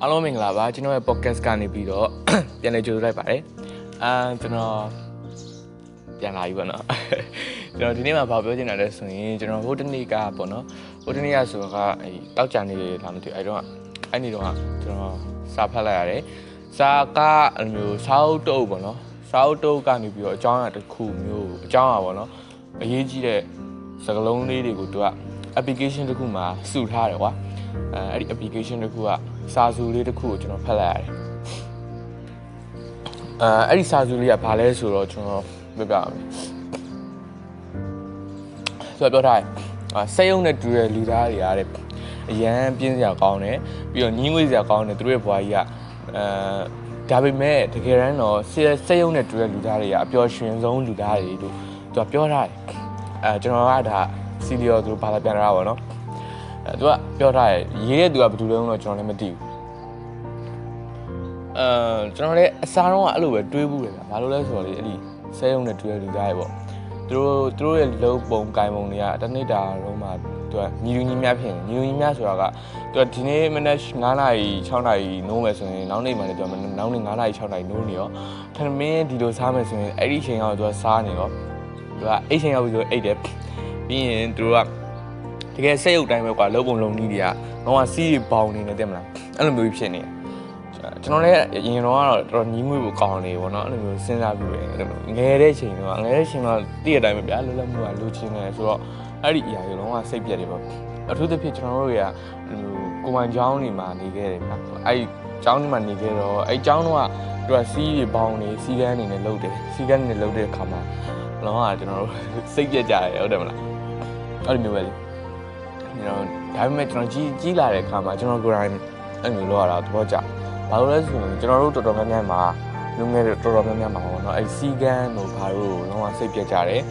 အားလုံးမင်္ဂလာပါကျွန်တော်ရဲ့ podcast ကနေပြီးတော့ပြန်လည်ကြိုဆိုလိုက်ပါတယ်အာကျွန်တော်ပြန်လာပြီပေါ့နော်ကျွန်တော်ဒီနေ့မှာဗာပြောချင်တာလဲဆိုရင်ကျွန်တော်ဟိုတနေ့ကပေါ့နော်ဟိုတနေ့ကဆိုတော့အဲတောက်ကြနေလေလာမသိဘူးအဲတော့အဲ့ဒီတော့ကျွန်တော်စာဖတ်လိုက်ရတယ်စာကအဲ့လိုမျိုးစာအုပ်တုပ်ပေါ့နော်စာအုပ်တုပ်ကနေပြီးတော့အကြောင်းအရာတစ်ခုမျိုးအကြောင်းအရာပေါ့နော်အရေးကြီးတဲ့စကားလုံးလေးတွေကိုသူက application တစ်ခုမှာစုထားတယ်ကွာ အဲအဲ့ဒီ application တစ်ခုကစာစုလေးတစ်ခုကိုကျွန်တော်ဖတ်လိုက်ရတယ်အဲအဲ့ဒီစာစုလေးကဘာလဲဆိုတော့ကျွန်တော်ပြပြအောင်ဆိုတော့ပြောထားတယ်အာစိတ်ယုံနဲ့တူတဲ့လူသားတွေအားတဲ့အရန်ပြင်းစရာကောင်းတယ်ပြီးတော့ညင်းငွေစရာကောင်းတယ်သူတို့ရဲ့ဘွားကြီးကအဲဒါပေမဲ့တကယ်တမ်းတော့စိတ်ယုံနဲ့တူတဲ့လူသားတွေကအပျော်ရွှင်ဆုံးလူသားတွေလို့သူကပြောထားတယ်အဲကျွန်တော်ကဒါစီလီယောသူဘာသာပြန်တာပါတော့ အဲသူကပြောထားတယ်ရေးတဲ့သူကဘယ်သူလဲတော့ကျွန်တော်လည်းမသိဘူးအဲကျွန်တော်လည်းအစားတော့အဲ့လိုပဲတွေးဘူးလေဘာလို့လဲဆိုတော့လေအဲ့ဒီဆဲရုံနဲ့တွေ့ရလူသားတွေပေါ့သူတို့သူတို့ရဲ့လုံပုံကိုင်ပုံတွေကတနေ့တာတော့မှသူကညီလူညီများဖြစ်နေညီလူညီများဆိုတာကသူကဒီနေ့မနေ့9နာရီ6နာရီနိုးမယ်ဆိုရင်နောက်နေ့မှလည်းသူကနောက်နေ့9နာရီ6နာရီနိုးနေရောထမင်းဒီလိုစားမယ်ဆိုရင်အဲ့ဒီချိန်ကသူကစားနေရောသူကအဲ့ချိန်ရောက်ပြီးဆိုအိတ်တယ်ပြီးရင်သူတို့က တကယ်စိတ်ရုပ်တိုင်းပဲကွာလုံပုံလုံနည်းတွေကတော့စီးပေါင်နေတယ်တဲ့မလားအဲ့လိုမျိုးဖြစ်နေတယ်ကျွန်တော်လည်းရင်တော့ကတော့တော်တော်ညီးငွေ့ဖို့ကောင်းနေပေါ့နော်အဲ့လိုမျိုးစဉ်းစားပြီးပဲငယ်တဲ့ချိန်တော့ငယ်တဲ့ချိန်တော့တည့်ရတိုင်းပဲဗျာလွတ်လပ်မှုကလိုချင်တယ်ဆိုတော့အဲ့ဒီအရာတွေလုံးဝစိတ်ပြက်တယ်ပေါ့အထူးသဖြင့်ကျွန်တော်တို့တွေကဟိုကိုမိုင်ကျောင်းနေမှာနေခဲ့တယ်ဗျာအဲ့ဒီကျောင်းနေမှာနေခဲ့တော့အဲ့ကျောင်းတော့ကသူကစီးတွေပေါင်းနေစီးကန်းနေနဲ့လှုပ်တယ်စီးကန်းနေနဲ့လှုပ်တဲ့အခါမှာလုံးဝကျွန်တော်တို့စိတ်ပြက်ကြတယ်ဟုတ်တယ်မလားအဲ့လိုမျိုးပဲလေ ကျွန်တော်ဒါပေမဲ့ကျွန်တော်ကြီးကြီးလာတဲ့အခါမှာကျွန်တော်ကိုယ်တိုင်အဲ့လိုလုပ်ရတာသဘောကျတယ်ဘာလို့လဲဆိုရင်ကျွန်တော်တို့တော်တော်များများမှာလူငယ်တွေတော်တော်များများမှာပေါ့နော်အဲစီကန်းတို့ဘာလို့လုံးဝစိတ်ပြတ်ကြတယ်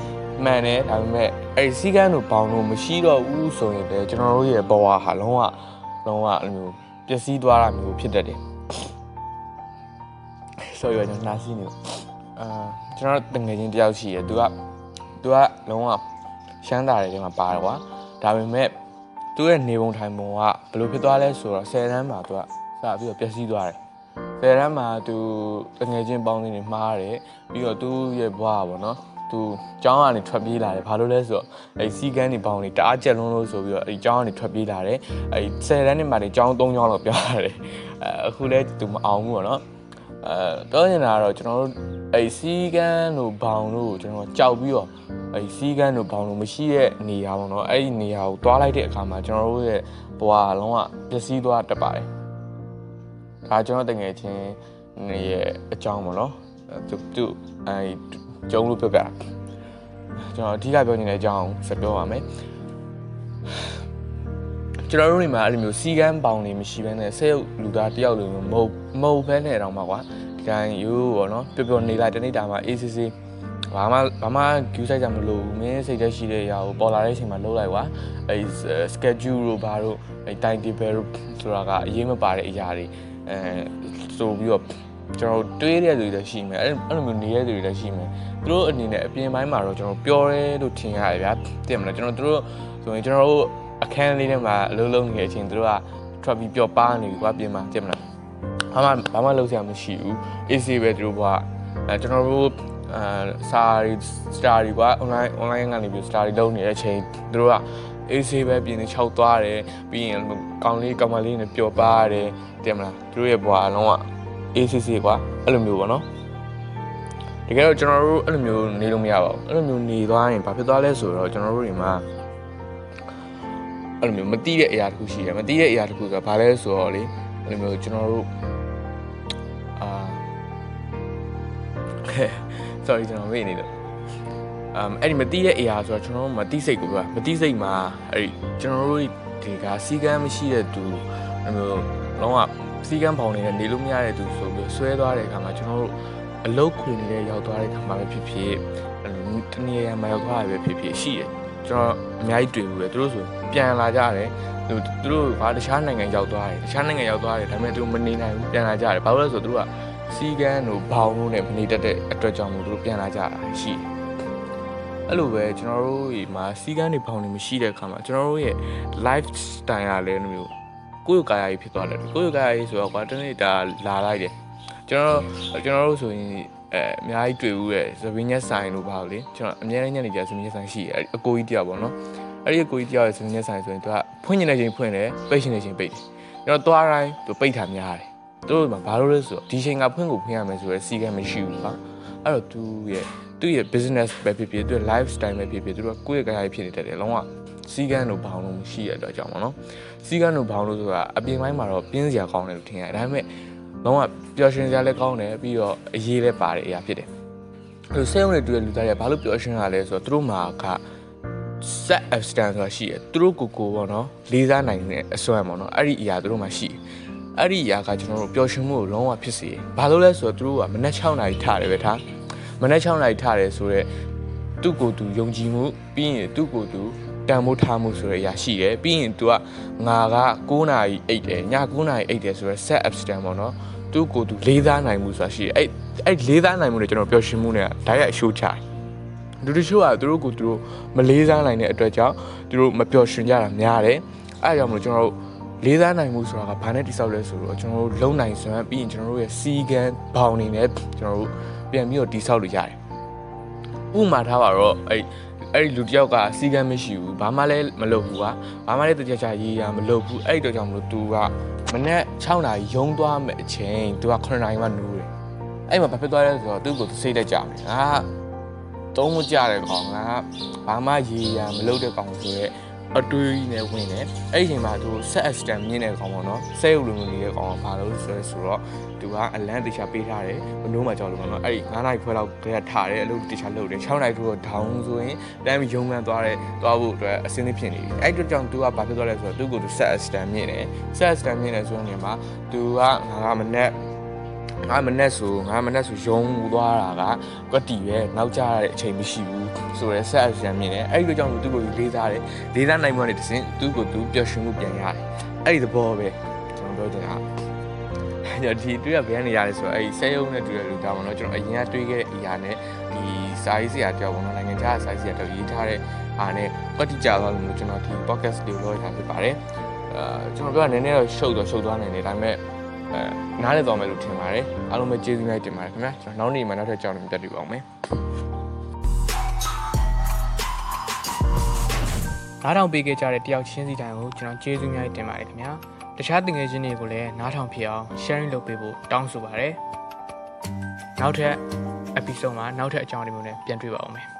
မှန်တယ်ဒါပေမဲ့အဲစီကန်းတို့ဘောင်တို့မရှိတော့ဘူးဆိုရင်လည်းကျွန်တော်တို့ရဲ့ဘဝဟာလုံးဝလုံးဝအဲ့လိုပျက်စီးသွားတာမျိုးဖြစ်တတ်တယ်ဆိုရကျွန်တော်နားစီနေအာကျွန်တော်တငယ်ချင်းတယောက်ရှိတယ်သူကသူကလုံးဝရှမ်းတာတွေထဲမှာပါတယ်ကွာဒါပေမဲ့ သူ့ရဲ့နေပုံထိုင်ပုံကဘယ်လိုဖြစ်သွားလဲဆိုတော့10တန်းမှာသူကစပြီးတော့ပျက်စီးသွားတယ်။ဖယ်ရမ်းမှာသူတငယ်ချင်းပေါင်းနေနေမှားတယ်ပြီးတော့သူ့ရဲ့ဘွားပေါ့နော်။သူကျောင်းကနေထွက်ပြေးလာတယ်။ဘာလို့လဲဆိုတော့အဲစီကန်းနေပေါင်းနေတအားကြက်လုံးလို့ဆိုပြီးတော့အဲကျောင်းကနေထွက်ပြေးလာတယ်။အဲဆယ်တန်းနေမှာနေကျောင်း၃ကျောင်းလောက်ပြောရတယ်။အဲအခုလဲသူမအောင်ဘူးပေါ့နော်။အဲပြောနေတာကတော့ကျွန်တော်တို့အဲစီကန်းတို့ဘောင်တို့ကျွန်တော်ကြောက်ပြီးတော့ အဲစီကန်းတို့ဘောင်တို့မရှိတဲ့နေရာပေါ့နော်။အဲ့ဒီနေရာကိုသွားလိုက်တဲ့အခါမှာကျွန်တော်တို့ရဲ့ဘွားလုံးဝပျက်စီးသွားတတ်ပါတယ်။ဒါကျွန်တော်တငယ်ချင်းရဲ့အကြောင်းပေါ့နော်သူသူအဲကျုံလို့ပြောပြတာကျွန်တော်အဓိကပြောနေတဲ့အကြောင်းဆက်ပြောပါမယ်ကျွန်တော်တို့နေမှာအဲ့လိုမျိုးစီကန်းပေါင်နေမရှိဘဲနဲ့ဆဲရုပ်လူသားတယောက်လိုမျိုးမဟုတ်မဟုတ်ဘဲနဲ့တော့မှာကွာဒီတိုင်းယူပေါ့နော်ပျော်ပျော်နေလိုက်တနေ့တာမှာ ACC ဘာမှဘာမှ queue ဆိုင်ကြမလို့မင်းစိတ်သက်ရှိတဲ့အရာကိုပေါ်လာတဲ့အချိန်မှာလှုပ်လိုက်ကွာအဲ schedule တို့ဘာတို့အဲ time table တို့ဆိုတာကအရေးမပါတဲ့အရာတွေအဲဆိုပြီးတော့ကျွန်တော်တွေးတဲ့လူတွေလည်းရှိမယ်အဲ့အဲ့လိုမျိုးနေတဲ့လူတွေလည်းရှိမယ်သူတို့အနေနဲ့အပြင်ပိုင်းမှာတော့ကျွန်တော်ပြောရဲလို့ထင်ရတယ်ဗျာသိမလားကျွန်တော်တို့ဆိုရင်ကျွန်တော်တို့အခန်းလေးထဲမှာအလုံးလုံးနေတဲ့အချိန်သူတို့ကထွက်ပြီးပျော်ပါနေပြီကွာပြင်မှာသိမလားဘာမှဘာမှလုပ်စရာမရှိဘူး AC ပဲသူတို့ကအဲကျွန်တော်တို့ အဲစာရီစတာရီကွာ online online ကနေပြီးစတာရီလုပ်နေတဲ့အချိန်သူတို့က AC ပဲပြင်နေ၆သွားတယ်ပြီးရင်ကောင်းလေးကောင်မလေးနဲ့ပျော်ပါရတယ်သိမလားသူတို့ရဲ့ဘွားအလုံးက ACC ကွာအဲ့လိုမျိုးပေါ့နော်တကယ်တော့ကျွန်တော်တို့အဲ့လိုမျိုးနေလို့မရပါဘူးအဲ့လိုမျိုးနေသွားရင်ဘာဖြစ်သွားလဲဆိုတော့ကျွန်တော်တို့တွေမှာအဲ့လိုမျိုးမတိတဲ့အရာတစ်ခုရှိတယ်မတိတဲ့အရာတစ်ခုဆိုတာဘာလဲဆိုတော့လေအဲ့လိုမျိုးကျွန်တော်တို့အာ sorry ကျွန်တော်မေ့နေလို့အမ်အဲ့ဒီမတိတဲ့အရာဆိုတော့ကျွန်တော်တို့မတိစိတ်ကိုပြောမတိစိတ်မှာအဲ့ဒီကျွန်တော်တို့ဒီကစီကမ်းမရှိတဲ့သူအဲ့လိုလုံးဝစီကမ်းပေါင်နေတဲ့နေလို့မရတဲ့သူဆိုပြီးဆွဲသွားတဲ့အခါမှာကျွန်တော်တို့အလုတ်ခွေနေတဲ့ရောက်သွားတဲ့အခါမှာပဲဖြစ်ဖြစ်တနည်းရမှာရောက်သွားရပဲဖြစ်ဖြစ်ရှိတယ်ကျွန်တော်အများကြီးတွေ့ဘူးပဲသူတို့ဆိုပြန်လာကြတယ်သူသူတို့ကတခြားနိုင်ငံရောက်သွားတယ်တခြားနိုင်ငံရောက်သွားတယ်ဒါပေမဲ့သူမနေနိုင်ဘူးပြန်လာကြတယ်ဘာလို့လဲဆိုတော့သူတို့က စီကန်းတို့ဘောင်တို့နဲ့မနေတတ်တဲ့အတွက်ကြောင့်မို့သူတို့ပြန်လာကြတာရှိတယ်အဲ့လိုပဲကျွန်တော်တို့ဒီမှာစီကန်းတွေဘောင်တွေမရှိတဲ့အခါမှာကျွန်တော်တို့ရဲ့ life style ကလည်းမျိုးကိုယ့်ရဲ့ကာယကြီးဖြစ်သွားတယ်ကိုယ့်ရဲ့ကာယကြီးဆိုတော့ကွာတနေ့ဒါလာလိုက်တယ်ကျွန်တော်ကျွန်တော်တို့ဆိုရင်အဲအများကြီးတွေ့ဘူးရဲ့သပင်းညက်ဆိုင်လို့ပါလို့လေကျွန်တော်အများကြီးညက်နေကြသပင်းညက်ဆိုင်ရှိတယ်အကိုကြီးတယောက်ပေါ့နော်အဲ့ဒီအကိုကြီးတယောက်ရဲ့သပင်းညက်ဆိုင်ဆိုရင်သူကဖွင့်နေတဲ့အချိန်ဖွင့်တယ်ပိတ်နေတဲ့အချိန်ပိတ်တယ်ကျွန်တော်သွားတိုင်းသူပိတ်တာများတယ် သူတို့ကဘာလို့လဲဆိုတော့ဒီချိန်ကဖွင့်ကိုဖွင့်ရမယ်ဆိုတော့စီကံမရှိဘူးပါအဲ့တော့သူရဲ့သူ့ရဲ့ business ပဲဖြစ်ဖြစ်သူ့ရဲ့ lifestyle ပဲဖြစ်ဖြစ်သူတို့ကကိုယ့်ရဲ့ကာယကြီးဖြစ်နေတယ်လုံးဝစီကံလို့ဘောင်းလို့မရှိရတဲ့အတွက်ကြောင့်ပေါ့နော်စီကံလို့ဘောင်းလို့ဆိုတာအပြင်ပိုင်းမှာတော့ပြင်းစရာကောင်းတယ်လို့ထင်ရတယ်ဒါပေမဲ့လုံးဝပျော်ရွှင်စရာလည်းကောင်းတယ်ပြီးတော့အရေးလည်းပါတဲ့အရာဖြစ်တယ်အဲဆေးရုံတွေတွေ့တဲ့လူသားတွေကဘာလို့ပျော်ရွှင်ရလဲဆိုတော့သူတို့မှာက set abstain ဆိုတာရှိတယ်သူတို့ကိုကိုပေါ့နော်လေးစားနိုင်တဲ့အစွမ်းပေါ့နော်အဲ့ဒီအရာသူတို့မှာရှိတယ် အဲ့ဒီအရာကကျွန်တော်တို့ပျော်ရွှင်မှုကိုလုံးဝဖြစ်စေတယ်ဘာလို့လဲဆိုတော့သူတို့ကမနက်6နာရီထားတယ်ပဲထားမနက်6နာရီထားတယ်ဆိုတော့သူ့ကိုယ်သူယုံကြည်မှုပြီးရင်သူ့ကိုယ်သူတန်ဖိုးထားမှုဆိုတဲ့အရာရှိတယ်ပြီးရင် तू ကငါက9နာရီအိတ်တယ်ည9နာရီအိတ်တယ်ဆိုတော့ set abstain ပေါ့နော်သူ့ကိုယ်သူလေးစားနိုင်မှုဆိုတာရှိတယ်အဲ့အဲ့လေးစားနိုင်မှုနဲ့ကျွန်တော်ပျော်ရွှင်မှုနဲ့ဓာတ်ရိုက်အရှိုးချတယ်လူတချို့ကသူတို့ကိုသူတို့မလေးစားနိုင်တဲ့အတွက်ကြောင့်သူတို့မပျော်ရွှင်ကြတာများတယ်အဲဒါကြောင့်မလို့ကျွန်တော်တို့ လေးစားနိုင်မှုဆိုတာကဘာနဲ့တိဆောက်လဲဆိုတော့ကျွန်တော်တို့လုံနိုင်စွမ်းပြီးရင်ကျွန်တော်တို့ရဲ့စီကံဘောင်နေနဲ့ကျွန်တော်တို့ပြန်ပြီးတော့တိဆောက်လို့ရတယ်ဥပမာထားပါတော့အဲ့အဲ့ဒီလူတစ်ယောက်ကစီကံမရှိဘူးဘာမှလည်းမလုပ်ဘူးကွာဘာမှလည်းတကြကြရေးရမလုပ်ဘူးအဲ့ဒီတော့ကြောင့်မလို့ तू ကမနေ့6နာရီရုံးသွားမယ်အချိန် तू က9နာရီမှနိုးတယ်အဲ့မှာဘာဖြစ်သွားလဲဆိုတော့သူ့ကိုစိတ်တက်ကြတယ်ငါကသုံးမကြတဲ့ကောင်ကဘာမှရေရမလုပ်တဲ့ကောင်ဆိုရက် အတွေးနဲ့ဝင်တယ်အဲ့ဒီအချိန်မှာသူ set extend မြင့်တဲ့ကောင်ပေါ့နော်ဆဲရုပ်လိုမျိုးနေတဲ့ကောင်ကဘာလို့ဆိုရဲဆိုတော့သူကအလန်းတခြားပေးထားတယ်မနိုးမှကြောက်လို့ပေါ့နော်အဲ့ဒီ9နိုင်ခွဲလောက်တည်းကထားတယ်အလုပ်တခြားလုပ်တယ်6နိုင်သူတော့ down ဆိုရင်တမ်းပြီးရုံမှန်းသွားတယ်သွားဖို့အတွက်အစင်းသဖြစ်နေပြီအဲ့ဒီကြောင့်သူကဘာဖြစ်သွားလဲဆိုတော့သူ့ကိုသူ set extend မြင့်တယ် set extend မြင့်တယ်ဆိုတဲ့နေရာမှာသူကငါကမနဲ့ ငါမနဲ့ဆိုငါမနဲ့ဆိုရုံသွားတာကကွက်တီပဲနောက်ကျရတဲ့အချိန်မရှိဘူးဆိုရဲဆက်အရန်မြင်တယ်အဲ့ဒီလိုကြောင့်သူ့ကိုလေးစားတယ်လေးစားနိုင်မှလည်းတစ်စင်သူ့ကိုသူပျော်ရွှင်မှုပြန်ရတယ်အဲ့ဒီသဘောပဲကျွန်တော်ပြောချင်တာအဲ့ဒီတွေ့ရဘယ်ကနေရလဲဆိုတော့အဲ့ဒီဆဲယုံနဲ့တွေ့ရလူတောင်းမလို့ကျွန်တော်အရင်ကတွေ့ခဲ့တဲ့အရာနဲ့ဒီစာရေးဆရာတယောက်ပေါ့နော်နိုင်ငံခြားစာရေးဆရာတယောက်ရေးထားတဲ့အားနဲ့ကွက်တီကြသွားလို့ကျွန်တော်ဒီ podcast လေးကိုလုပ်ထားဖြစ်ပါတယ်အာကျွန်တော်ပြောတာနည်းနည်းတော့ရှုပ်တော့ရှုပ်သွားနိုင်တယ်ဒါပေမဲ့ အဲနားလည်သွားမယ်လို့ထင်ပါတယ်အားလုံးပဲကျေးဇူးများတင်ပါတယ်ခင်ဗျာကျွန်တော်နောက်နေ့မှနောက်ထပ်ကြောင်းနေတက်တွေ့ပါအောင်မယ်နားထောင်ပေးခဲ့ကြတဲ့တယောက်ချင်းစီတိုင်းကိုကျွန်တော်ကျေးဇူးများတင်ပါတယ်ခင်ဗျာတခြားတင်ငယ်ချင်းတွေကိုလည်းနားထောင်ဖြစ်အောင် sharing လုပ်ပေးဖို့တောင်းဆိုပါတယ်နောက်ထပ် episode မှာနောက်ထပ်အကြောင်းအရာမျိုးနဲ့ပြန်တွေ့ပါအောင်မယ်